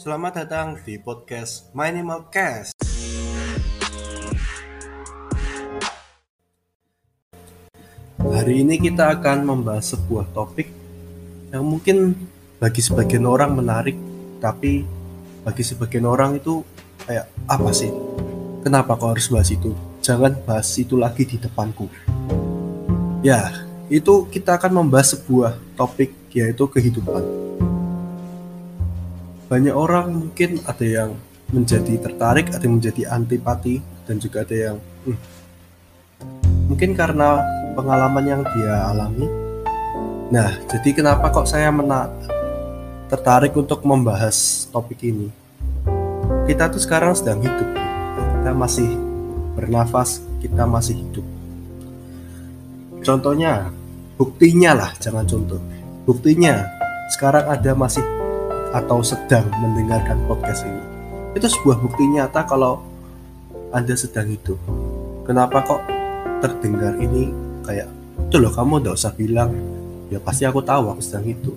Selamat datang di podcast Minimal Cast. Hari ini kita akan membahas sebuah topik yang mungkin bagi sebagian orang menarik, tapi bagi sebagian orang itu kayak apa sih? Kenapa kau harus bahas itu? Jangan bahas itu lagi di depanku. Ya, itu kita akan membahas sebuah topik yaitu kehidupan. Banyak orang mungkin ada yang menjadi tertarik, ada yang menjadi antipati, dan juga ada yang hmm, mungkin karena pengalaman yang dia alami. Nah, jadi kenapa kok saya mena tertarik untuk membahas topik ini? Kita tuh sekarang sedang hidup, kita masih bernafas, kita masih hidup. Contohnya, buktinya lah, jangan contoh. Buktinya, sekarang ada masih atau sedang mendengarkan podcast ini. Itu sebuah bukti nyata kalau Anda sedang hidup. Kenapa kok terdengar ini kayak itu loh kamu udah usah bilang ya pasti aku tahu aku sedang hidup.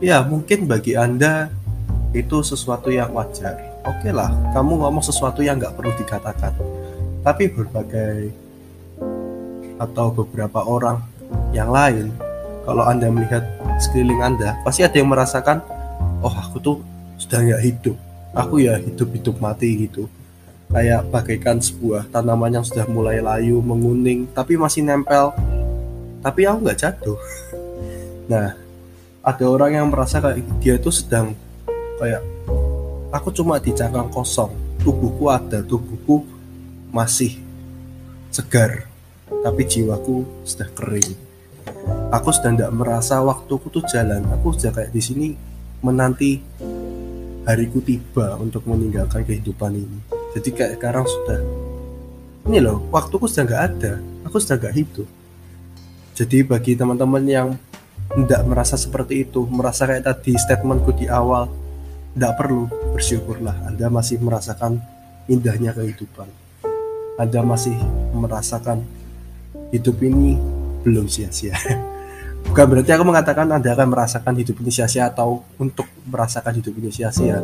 Ya mungkin bagi Anda itu sesuatu yang wajar. Oke lah, kamu ngomong sesuatu yang nggak perlu dikatakan. Tapi berbagai atau beberapa orang yang lain, kalau Anda melihat sekeliling Anda, pasti ada yang merasakan oh aku tuh sudah nggak hidup. Aku ya hidup-hidup mati gitu. Kayak bagaikan sebuah tanaman yang sudah mulai layu menguning tapi masih nempel. Tapi aku nggak jatuh. Nah ada orang yang merasa kayak dia itu sedang kayak aku cuma di cangkang kosong. Tubuhku ada tubuhku masih segar tapi jiwaku sudah kering. Aku sudah tidak merasa waktuku tuh jalan. Aku sudah kayak di sini menanti hariku tiba untuk meninggalkan kehidupan ini. Jadi kayak sekarang sudah ini loh, waktuku sudah nggak ada, aku sudah nggak hidup. Jadi bagi teman-teman yang tidak merasa seperti itu, merasa kayak tadi statementku di awal, tidak perlu bersyukurlah Anda masih merasakan indahnya kehidupan. Anda masih merasakan hidup ini belum sia-sia. bukan berarti aku mengatakan anda akan merasakan hidup ini sia-sia atau untuk merasakan hidup ini sia-sia.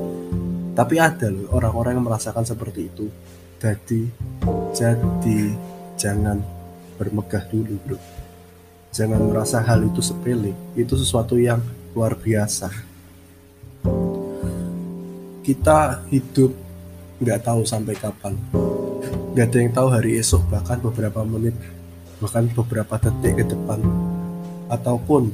Tapi ada loh orang-orang yang merasakan seperti itu. Jadi jadi jangan bermegah dulu bro. Jangan merasa hal itu sepele. Itu sesuatu yang luar biasa. Kita hidup nggak tahu sampai kapan. Nggak ada yang tahu hari esok bahkan beberapa menit bahkan beberapa detik ke depan ataupun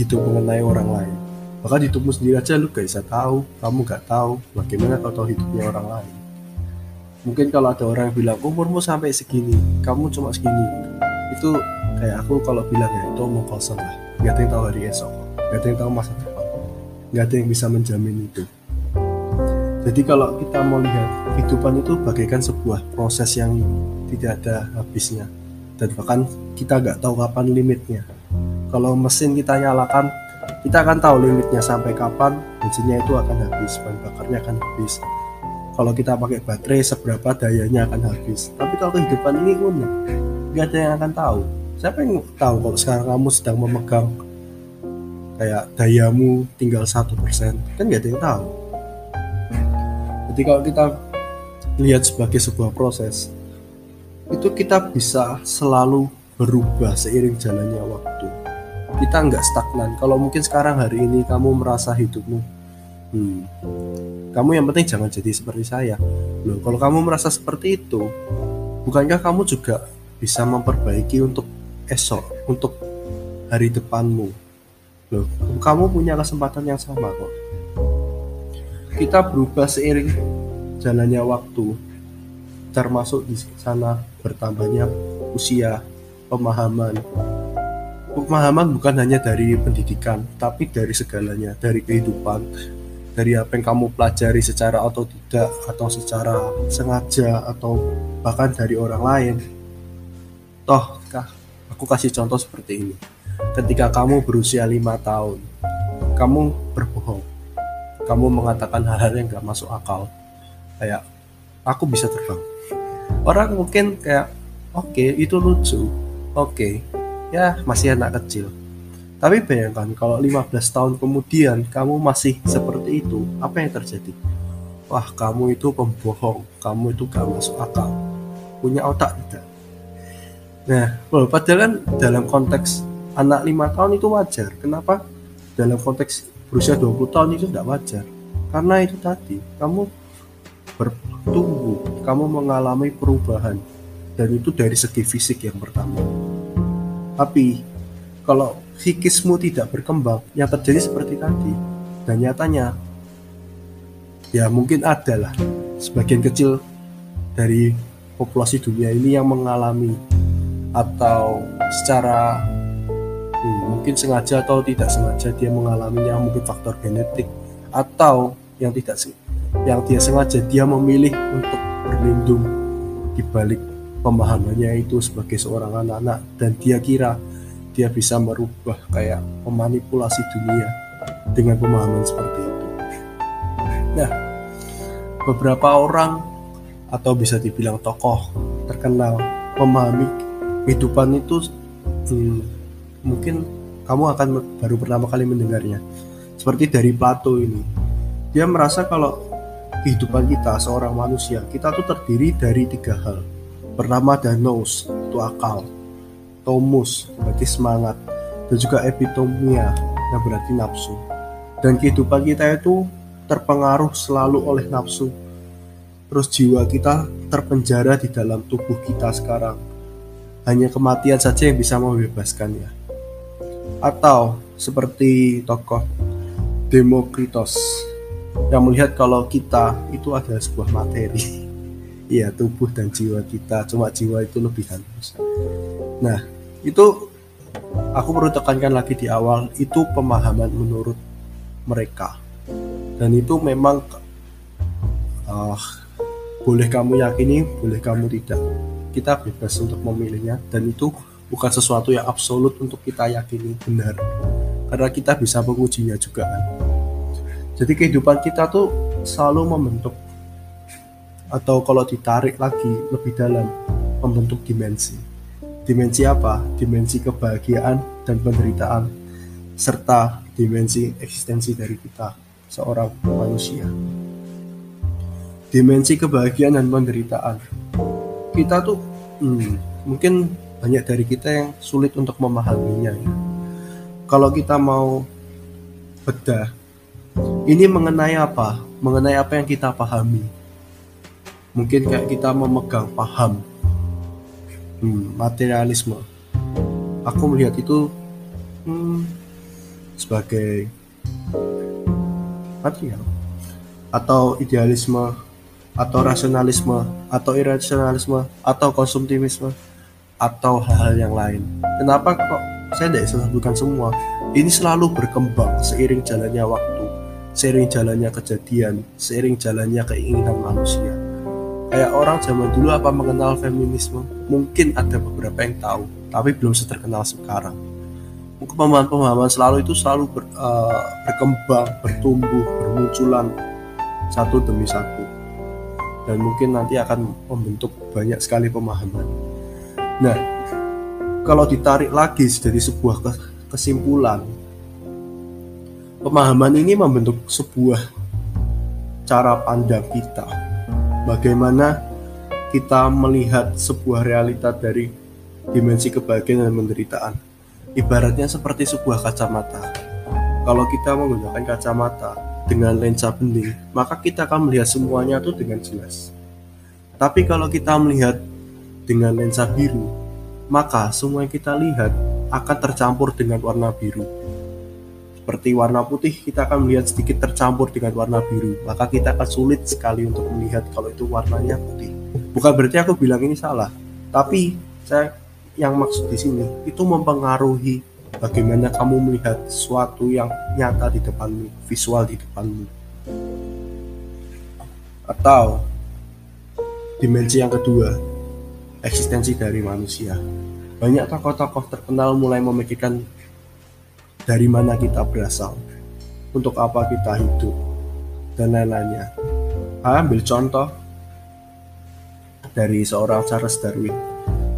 hidup mengenai orang lain. Bahkan hidupmu sendiri aja lu gak bisa tahu kamu gak tahu bagaimana kau tahu hidupnya orang lain. Mungkin kalau ada orang yang bilang umurmu sampai segini kamu cuma segini itu kayak aku kalau bilang ya itu mau kosong lah. Gak ada yang tahu hari esok. Gak ada yang tahu masa depan. Gak ada yang bisa menjamin itu. Jadi kalau kita mau lihat kehidupan itu bagaikan sebuah proses yang tidak ada habisnya dan bahkan kita nggak tahu kapan limitnya. Kalau mesin kita nyalakan kita akan tahu limitnya sampai kapan bensinnya itu akan habis bahan bakarnya akan habis. Kalau kita pakai baterai seberapa dayanya akan habis. Tapi kalau kehidupan ini unik nggak ada yang akan tahu. Siapa yang tahu kalau sekarang kamu sedang memegang kayak dayamu tinggal satu persen? Kan nggak ada yang tahu. Jadi kalau kita lihat sebagai sebuah proses itu kita bisa selalu berubah seiring jalannya waktu. Kita nggak stagnan. Kalau mungkin sekarang hari ini kamu merasa hidupmu hmm, kamu yang penting jangan jadi seperti saya. Loh kalau kamu merasa seperti itu bukankah kamu juga bisa memperbaiki untuk esok untuk hari depanmu? Loh kamu punya kesempatan yang sama kok. Kita berubah seiring jalannya waktu termasuk di sana bertambahnya usia, pemahaman. Pemahaman bukan hanya dari pendidikan, tapi dari segalanya, dari kehidupan, dari apa yang kamu pelajari secara atau tidak, atau secara sengaja, atau bahkan dari orang lain. Toh, aku kasih contoh seperti ini. Ketika kamu berusia lima tahun, kamu berbohong. Kamu mengatakan hal-hal yang gak masuk akal. Kayak, aku bisa terbang orang mungkin kayak oke okay, itu lucu oke okay, ya masih anak kecil Tapi bayangkan kalau 15 tahun kemudian kamu masih seperti itu, apa yang terjadi? Wah, kamu itu pembohong, kamu itu gak masuk akal. Punya otak tidak? Nah, padahal kan dalam konteks anak lima tahun itu wajar. Kenapa? Dalam konteks berusia 20 tahun itu tidak wajar. Karena itu tadi, kamu bertumbuh, kamu mengalami perubahan. Dan itu dari segi fisik yang pertama. Tapi, kalau psikismu tidak berkembang, yang terjadi seperti tadi. Dan nyatanya, ya mungkin ada lah sebagian kecil dari populasi dunia ini yang mengalami atau secara hmm, mungkin sengaja atau tidak sengaja dia mengalaminya mungkin faktor genetik atau yang tidak yang dia sengaja dia memilih untuk berlindung di balik pemahamannya itu sebagai seorang anak-anak dan dia kira dia bisa merubah kayak memanipulasi dunia dengan pemahaman seperti itu. Nah, beberapa orang atau bisa dibilang tokoh terkenal memahami kehidupan itu hmm, mungkin kamu akan baru pertama kali mendengarnya. Seperti dari Plato ini. Dia merasa kalau kehidupan kita seorang manusia, kita tuh terdiri dari tiga hal. Pertama ada nous, itu akal. Tomus berarti semangat. Dan juga epitomia yang berarti nafsu. Dan kehidupan kita itu terpengaruh selalu oleh nafsu. Terus jiwa kita terpenjara di dalam tubuh kita sekarang. Hanya kematian saja yang bisa membebaskannya. Atau seperti tokoh Demokritos yang melihat kalau kita itu adalah sebuah materi iya tubuh dan jiwa kita cuma jiwa itu lebih halus Nah, itu aku perlu tekankan lagi di awal, itu pemahaman menurut mereka. Dan itu memang uh, boleh kamu yakini, boleh kamu tidak. Kita bebas untuk memilihnya dan itu bukan sesuatu yang absolut untuk kita yakini benar. Karena kita bisa mengujinya juga kan. Jadi kehidupan kita tuh selalu membentuk atau kalau ditarik lagi lebih dalam membentuk dimensi dimensi apa? Dimensi kebahagiaan dan penderitaan serta dimensi eksistensi dari kita seorang manusia. Dimensi kebahagiaan dan penderitaan. Kita tuh hmm, mungkin banyak dari kita yang sulit untuk memahaminya ya. Kalau kita mau bedah, ini mengenai apa? Mengenai apa yang kita pahami. Mungkin kayak kita memegang paham. Hmm, materialisme. Aku melihat itu hmm, sebagai material. Atau idealisme atau rasionalisme atau irasionalisme atau konsumtivisme atau hal-hal yang lain. Kenapa kok saya tidak sebutkan semua? Ini selalu berkembang seiring jalannya waktu seiring jalannya kejadian seiring jalannya keinginan manusia. Kayak orang zaman dulu apa mengenal feminisme? Mungkin ada beberapa yang tahu tapi belum seterkenal sekarang. Mungkin pemahaman-pemahaman selalu itu selalu ber, uh, berkembang bertumbuh bermunculan satu demi satu. Dan mungkin nanti akan membentuk banyak sekali pemahaman. Nah kalau ditarik lagi jadi sebuah kesimpulan pemahaman ini membentuk sebuah cara pandang kita bagaimana kita melihat sebuah realita dari dimensi kebahagiaan dan penderitaan. Ibaratnya seperti sebuah kacamata. Kalau kita menggunakan kacamata dengan lensa bening, maka kita akan melihat semuanya itu dengan jelas. Tapi kalau kita melihat dengan lensa biru, maka semua yang kita lihat akan tercampur dengan warna biru seperti warna putih kita akan melihat sedikit tercampur dengan warna biru. Maka kita akan sulit sekali untuk melihat kalau itu warnanya putih. Bukan berarti aku bilang ini salah. Tapi saya yang maksud di sini itu mempengaruhi bagaimana kamu melihat sesuatu yang nyata di depanmu visual di depanmu. Atau dimensi yang kedua eksistensi dari manusia. Banyak tokoh-tokoh terkenal mulai memikirkan dari mana kita berasal, untuk apa kita hidup, dan lain-lainnya. Ambil contoh dari seorang Charles Darwin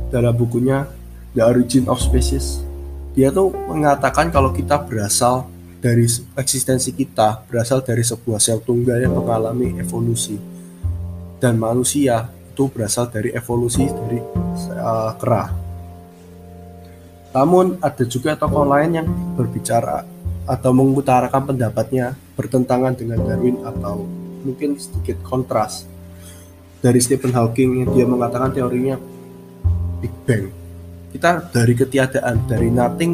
dalam bukunya The Origin of Species. dia tuh mengatakan kalau kita berasal dari eksistensi kita berasal dari sebuah sel tunggal yang mengalami evolusi dan manusia itu berasal dari evolusi dari uh, kera. Namun ada juga tokoh lain yang berbicara atau mengutarakan pendapatnya bertentangan dengan Darwin atau mungkin sedikit kontras dari Stephen Hawking yang dia mengatakan teorinya Big Bang. Kita dari ketiadaan, dari nothing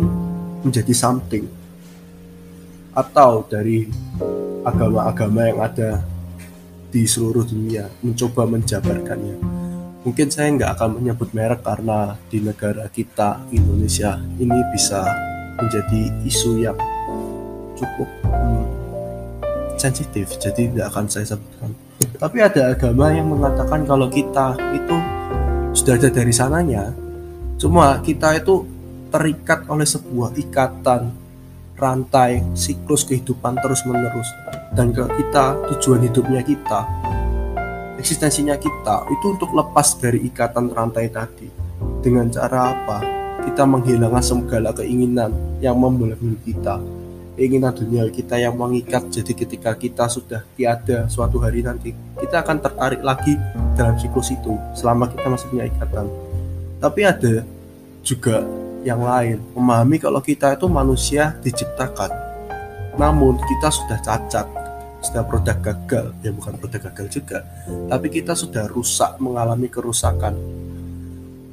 menjadi something. Atau dari agama-agama yang ada di seluruh dunia mencoba menjabarkannya. Mungkin saya nggak akan menyebut merek karena di negara kita Indonesia ini bisa menjadi isu yang cukup hmm, sensitif, jadi tidak akan saya sebutkan. Tapi ada agama yang mengatakan kalau kita itu sudah ada dari sananya, cuma kita itu terikat oleh sebuah ikatan rantai siklus kehidupan terus menerus dan ke kita tujuan hidupnya kita eksistensinya kita itu untuk lepas dari ikatan rantai tadi. Dengan cara apa? Kita menghilangkan segala keinginan yang membelenggu kita. Keinginan dunia kita yang mengikat. Jadi ketika kita sudah tiada suatu hari nanti kita akan tertarik lagi dalam siklus itu selama kita masih punya ikatan. Tapi ada juga yang lain. Memahami kalau kita itu manusia diciptakan. Namun kita sudah cacat sudah produk gagal ya bukan produk gagal juga. Tapi kita sudah rusak mengalami kerusakan.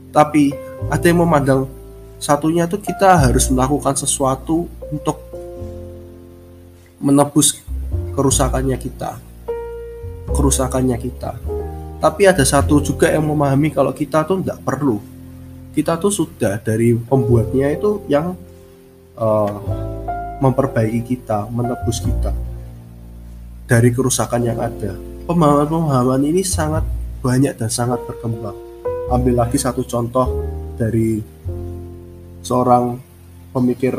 Tapi ada yang memandang satunya itu kita harus melakukan sesuatu untuk menebus kerusakannya kita kerusakannya kita. Tapi ada satu juga yang memahami kalau kita tuh tidak perlu. Kita tuh sudah dari pembuatnya itu yang uh, memperbaiki kita, menebus kita dari kerusakan yang ada. Pemahaman-pemahaman ini sangat banyak dan sangat berkembang. Ambil lagi satu contoh dari seorang pemikir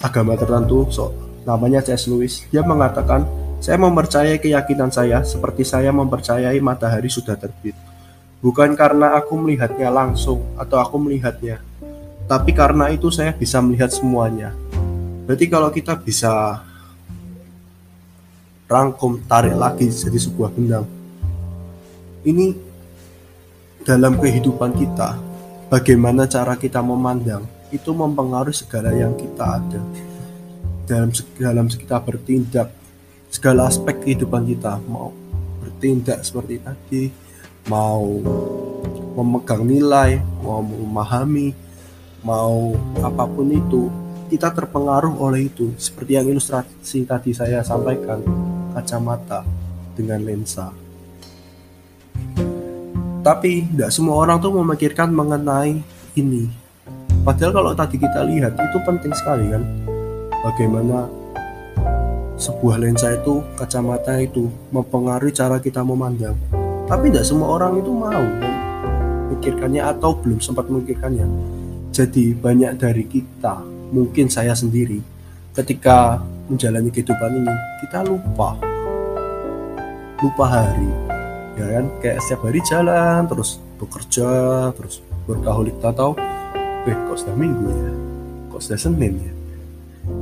agama tertentu, so, namanya C.S. Lewis. Dia mengatakan, saya mempercayai keyakinan saya seperti saya mempercayai matahari sudah terbit Bukan karena aku melihatnya langsung atau aku melihatnya, tapi karena itu saya bisa melihat semuanya. Berarti kalau kita bisa rangkum, tarik lagi jadi sebuah benang. Ini dalam kehidupan kita, bagaimana cara kita memandang itu mempengaruhi segala yang kita ada dalam dalam kita bertindak segala aspek kehidupan kita mau bertindak seperti tadi mau memegang nilai, mau memahami, mau apa pun itu, kita terpengaruh oleh itu. Seperti yang ilustrasi tadi saya sampaikan, kacamata dengan lensa. Tapi tidak semua orang tuh memikirkan mengenai ini. Padahal kalau tadi kita lihat itu penting sekali kan. Bagaimana sebuah lensa itu, kacamata itu mempengaruhi cara kita memandang tapi tidak semua orang itu mau memikirkannya atau belum sempat memikirkannya jadi banyak dari kita mungkin saya sendiri ketika menjalani kehidupan ini kita lupa. Lupa hari ya kan? Kayak setiap hari jalan terus bekerja terus berkahulik atau eh kok sudah minggu ya? Kok sudah senin ya?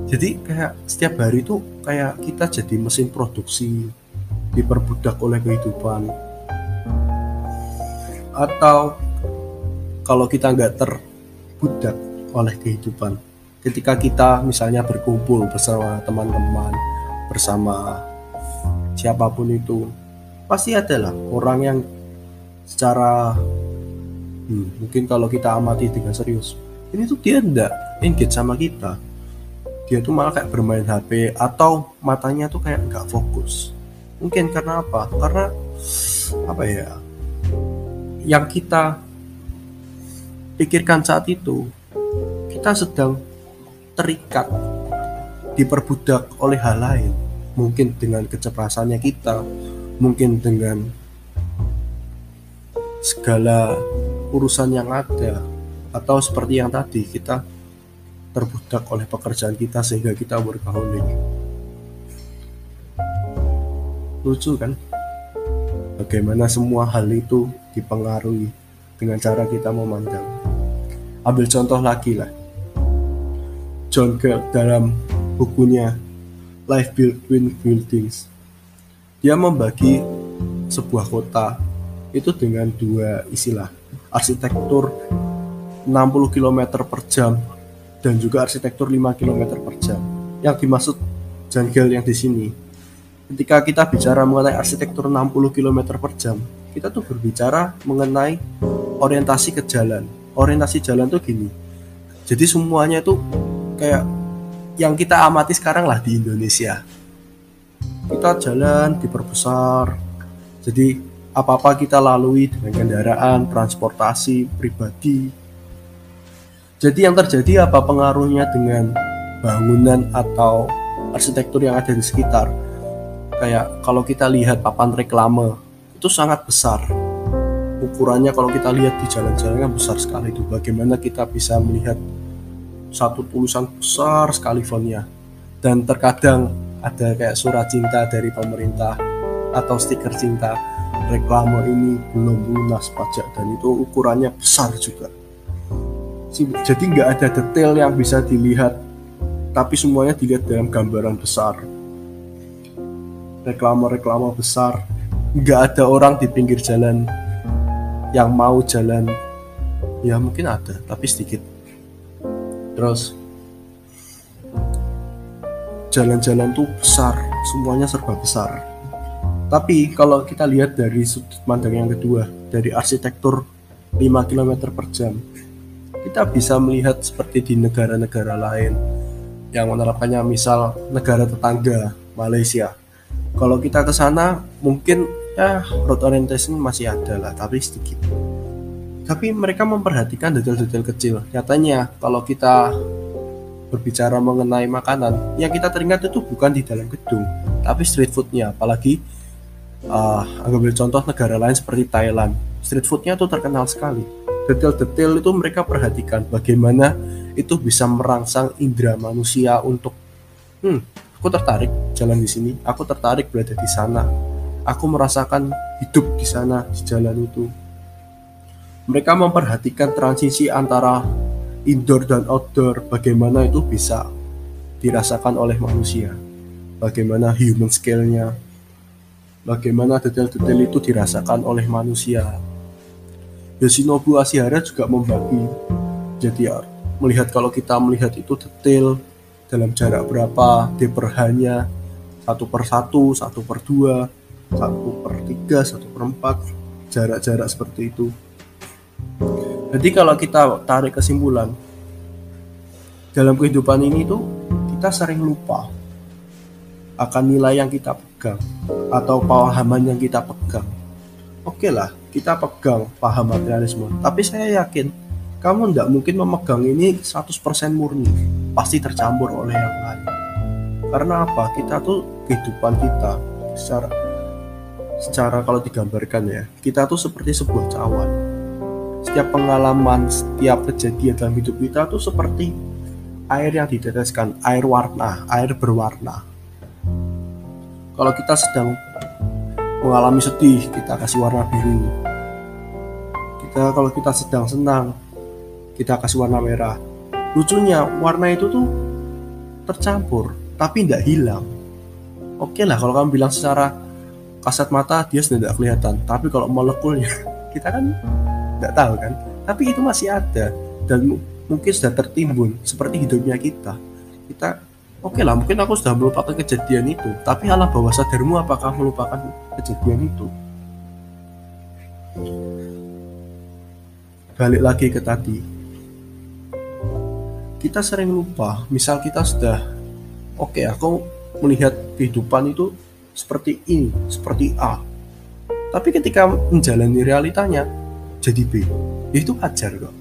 Jadi kayak setiap hari itu kayak kita jadi mesin produksi diperbudak oleh kehidupan. Atau kalau kita nggak terbudak oleh kehidupan ketika kita misalnya berkumpul bersama teman-teman bersama siapa pun itu pasti adalah orang yang secara hmm, mungkin kalau kita amati dengan serius ini tuh dia enggak engage sama kita. Dia tuh malah kayak bermain HP atau matanya tuh kayak nggak fokus. Mungkin karena apa? Karena apa ya yang kita pikirkan saat itu kita sedang terikat diperbudak oleh hal lain. Mungkin dengan kecerdasannya kita mungkin dengan segala urusan yang ada atau seperti yang tadi kita terbudak oleh pekerjaan kita sehingga kita workaholic. Lucu kan? Bagaimana semua hal itu dipengaruhi dengan cara kita memandang. Ambil contoh lagi lah, John Galt dalam bukunya Life Between Buildings. Dia membagi sebuah kota itu dengan dua istilah, arsitektur 60 km per jam dan juga arsitektur 5 km per jam. Yang dimaksud John Galt yang di sini, ketika kita bicara mengenai arsitektur 60 km per jam, kita tuh berbicara mengenai orientasi ke jalan. Orientasi jalan tuh gini. Jadi semuanya itu kayak yang kita amati sekarang lah di Indonesia. Kita jalan diperbesar. Jadi apa-apa kita lalui dengan kendaraan, transportasi pribadi. Jadi yang terjadi apa pengaruhnya dengan bangunan atau arsitektur yang ada di sekitar? Kayak kalau kita lihat papan reklame itu sangat besar. Ukurannya kalau kita lihat di jalan-jalan kan besar sekali itu. Bagaimana kita bisa melihat satu tulisan besar sekali fontnya. Dan terkadang ada kayak surat cinta dari pemerintah atau stiker cinta. Reklame ini belum lunas pajak dan itu ukurannya besar juga. Jadi nggak ada detail yang bisa dilihat tapi semuanya dilihat dalam gambaran besar. Reklame-reklame besar. Nggak ada orang di pinggir jalan yang mau jalan. Ya mungkin ada tapi sedikit terus jalan-jalan tuh besar semuanya serba besar. Tapi kalau kita lihat dari sudut pandang yang kedua dari arsitektur 5 km per jam kita bisa melihat seperti di negara-negara lain yang menerapkannya misal negara tetangga Malaysia. Kalau kita ke sana mungkin ya road orientation masih ada lah tapi sedikit tapi mereka memperhatikan detail-detail kecil. Nyatanya kalau kita berbicara mengenai makanan yang kita teringat itu bukan di dalam gedung tapi street foodnya. Apalagi uh, ambil contoh negara lain seperti Thailand. Street foodnya tuh terkenal sekali. Detail-detail itu mereka perhatikan bagaimana itu bisa merangsang indera manusia untuk hmm aku tertarik jalan di sini aku tertarik berada di sana. Aku merasakan hidup di sana di jalan itu mereka memperhatikan transisi antara indoor dan outdoor, bagaimana itu bisa dirasakan oleh manusia, bagaimana human scale-nya, bagaimana detail-detail itu dirasakan oleh manusia. Yoshinobu Ashihara juga membagi, jadi melihat kalau kita melihat itu detail dalam jarak berapa, deperhanya, satu per satu, satu per dua, satu per tiga, satu per empat, jarak-jarak seperti itu jadi kalau kita tarik kesimpulan dalam kehidupan ini tuh kita sering lupa akan nilai yang kita pegang atau pahaman yang kita pegang. Oke lah, kita pegang paham materialisme, tapi saya yakin kamu tidak mungkin memegang ini 100% murni, pasti tercampur oleh yang lain. Karena apa? Kita tuh kehidupan kita secara secara kalau digambarkan ya, kita tuh seperti sebuah cawan setiap pengalaman, setiap kejadian dalam hidup kita tuh seperti air yang diteteskan, air warna, air berwarna. Kalau kita sedang mengalami sedih, kita kasih warna biru. Kita kalau kita sedang senang, kita kasih warna merah. Lucunya, warna itu tuh tercampur, tapi tidak hilang. Oke lah, kalau kamu bilang secara kasat mata dia sudah tidak kelihatan, tapi kalau molekulnya kita kan nggak tahu kan. Tapi itu masih ada dan mungkin sudah tertimbun seperti hidupnya kita. Kita oke okay lah mungkin aku sudah melupakan kejadian itu. Tapi alam bawah sadarmu apakah melupakan kejadian itu? Balik lagi ke tadi. Kita sering lupa. Misal kita sudah oke okay, aku melihat kehidupan itu seperti ini seperti A. Tapi ketika menjalani realitanya jadi B. Ya itu wajar kok.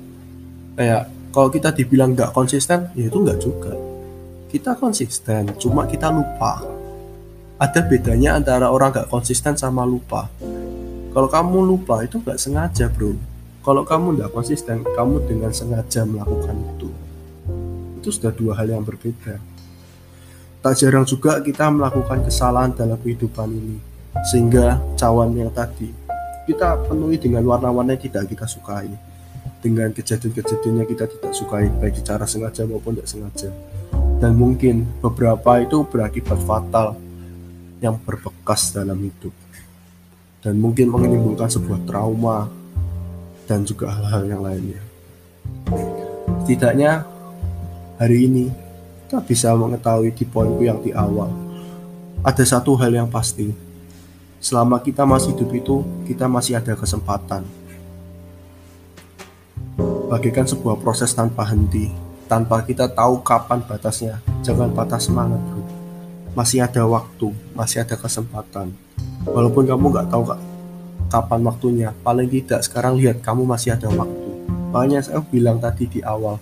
Kayak kalau kita dibilang nggak konsisten ya itu nggak juga. Kita konsisten cuma kita lupa. Ada bedanya antara orang nggak konsisten sama lupa. Kalau kamu lupa itu nggak sengaja bro. Kalau kamu nggak konsisten kamu dengan sengaja melakukan itu. Itu sudah dua hal yang berbeda. Tak jarang juga kita melakukan kesalahan dalam kehidupan ini sehingga cawan yang tadi kita penuhi dengan warna-warna yang tidak kita sukai dengan kejadian-kejadian yang kita tidak sukai baik secara sengaja maupun tidak sengaja dan mungkin beberapa itu berakibat fatal yang berbekas dalam hidup dan mungkin menimbulkan sebuah trauma dan juga hal-hal yang lainnya. Setidaknya hari ini kita bisa mengetahui di poinku yang di awal. Ada satu hal yang pasti, selama kita masih hidup itu, kita masih ada kesempatan. Bagikan sebuah proses tanpa henti, tanpa kita tahu kapan batasnya. Jangan patah semangat, bro masih ada waktu, masih ada kesempatan. Walaupun kamu nggak tahu kak, kapan waktunya, paling tidak sekarang lihat kamu masih ada waktu. Makanya saya bilang tadi di awal,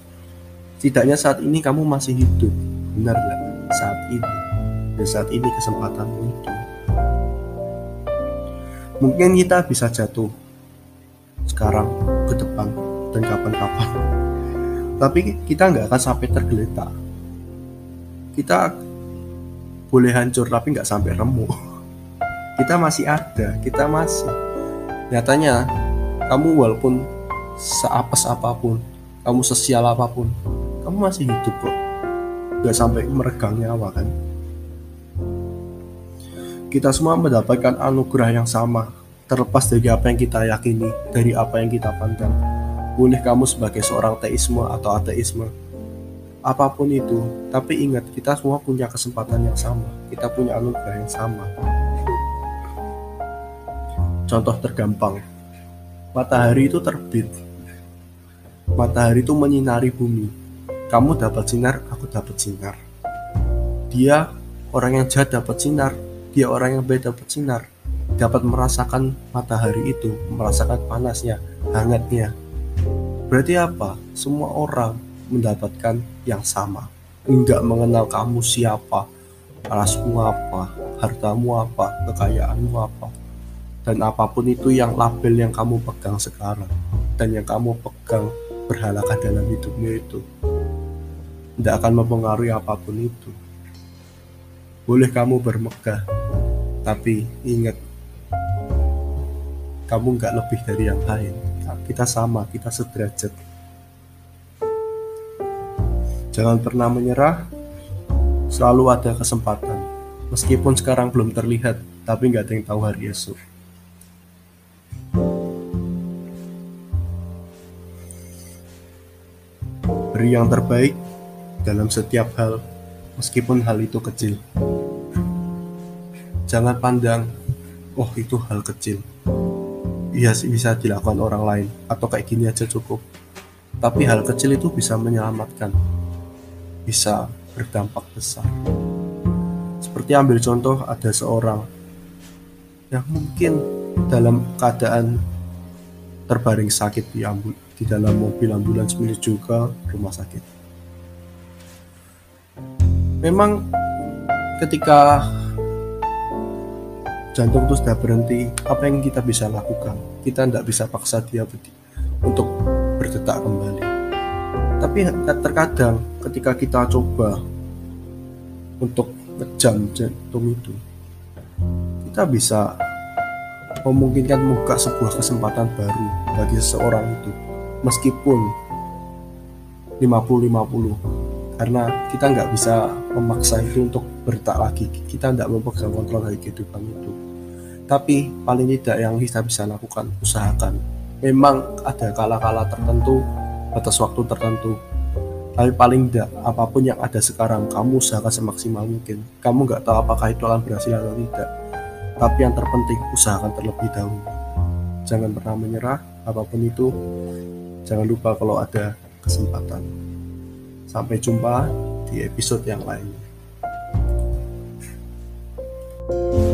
setidaknya saat ini kamu masih hidup, benar nggak? Saat ini, dan saat ini kesempatanmu itu. Mungkin kita bisa jatuh sekarang, ke depan, dan kapan-kapan. Tapi kita nggak akan sampai tergeletak. Kita boleh hancur tapi nggak sampai remuk kita masih ada kita masih nyatanya kamu walaupun seapes apa pun kamu sesial apa pun kamu masih hidup kok nggak sampai meregang nyawa kan kita semua mendapatkan anugerah yang sama terlepas dari apa yang kita yakini dari apa yang kita pandang. Boleh kamu sebagai seorang teisme atau ateisme apa pun itu tapi ingat kita semua punya kesempatan yang sama. Kita punya anugerah yang sama. Contoh tergampang. Matahari itu terbit. Matahari itu menyinari bumi. Kamu dapat sinar aku dapat sinar. Dia orang yang jahat dapat sinar dia orang yang baik dapat sinar dapat merasakan matahari itu merasakan panasnya hangatnya berarti apa semua orang mendapatkan yang sama. Enggak mengenal kamu siapa, rasmu apa, hartamu apa, kekayaanmu apa. Dan apa pun itu yang label yang kamu pegang sekarang dan yang kamu pegang berhalakan dalam hidupmu itu tidak akan mempengaruhi apa pun itu. Boleh kamu bermegah, tapi ingat kamu nggak lebih dari yang lain. Kita sama, kita sederajat. Jangan pernah menyerah, selalu ada kesempatan. Meskipun sekarang belum terlihat, tapi nggak ada yang tahu hari esok. Beri yang terbaik dalam setiap hal, meskipun hal itu kecil. Jangan pandang, oh itu hal kecil. Iya sih bisa dilakukan orang lain, atau kayak gini aja cukup. Tapi hal kecil itu bisa menyelamatkan bisa berdampak besar. Seperti ambil contoh ada seorang yang mungkin dalam keadaan terbaring sakit di, ambul di dalam mobil ambulans menuju ke rumah sakit. Memang ketika jantung itu sudah berhenti, apa yang kita bisa lakukan? Kita tidak bisa paksa dia untuk berdetak kembali. Tapi terkadang ketika kita coba untuk ngejam jantung itu kita bisa memungkinkan membuka sebuah kesempatan baru bagi seseorang itu. Meskipun 50-50 karena kita nggak bisa memaksa itu untuk bertak lagi. Kita tidak memaksa kontrol dari kehidupan itu tapi paling tidak yang kita bisa lakukan usahakan memang ada kala-kala tertentu batas waktu tertentu. Tapi paling tidak, apa pun yang ada sekarang, kamu usahakan semaksimal mungkin. Kamu nggak tahu apakah itu akan berhasil atau tidak. Tapi yang terpenting, usahakan terlebih dahulu. Jangan pernah menyerah, apa pun itu. Jangan lupa kalau ada kesempatan. Sampai jumpa di episode yang lainnya. thank you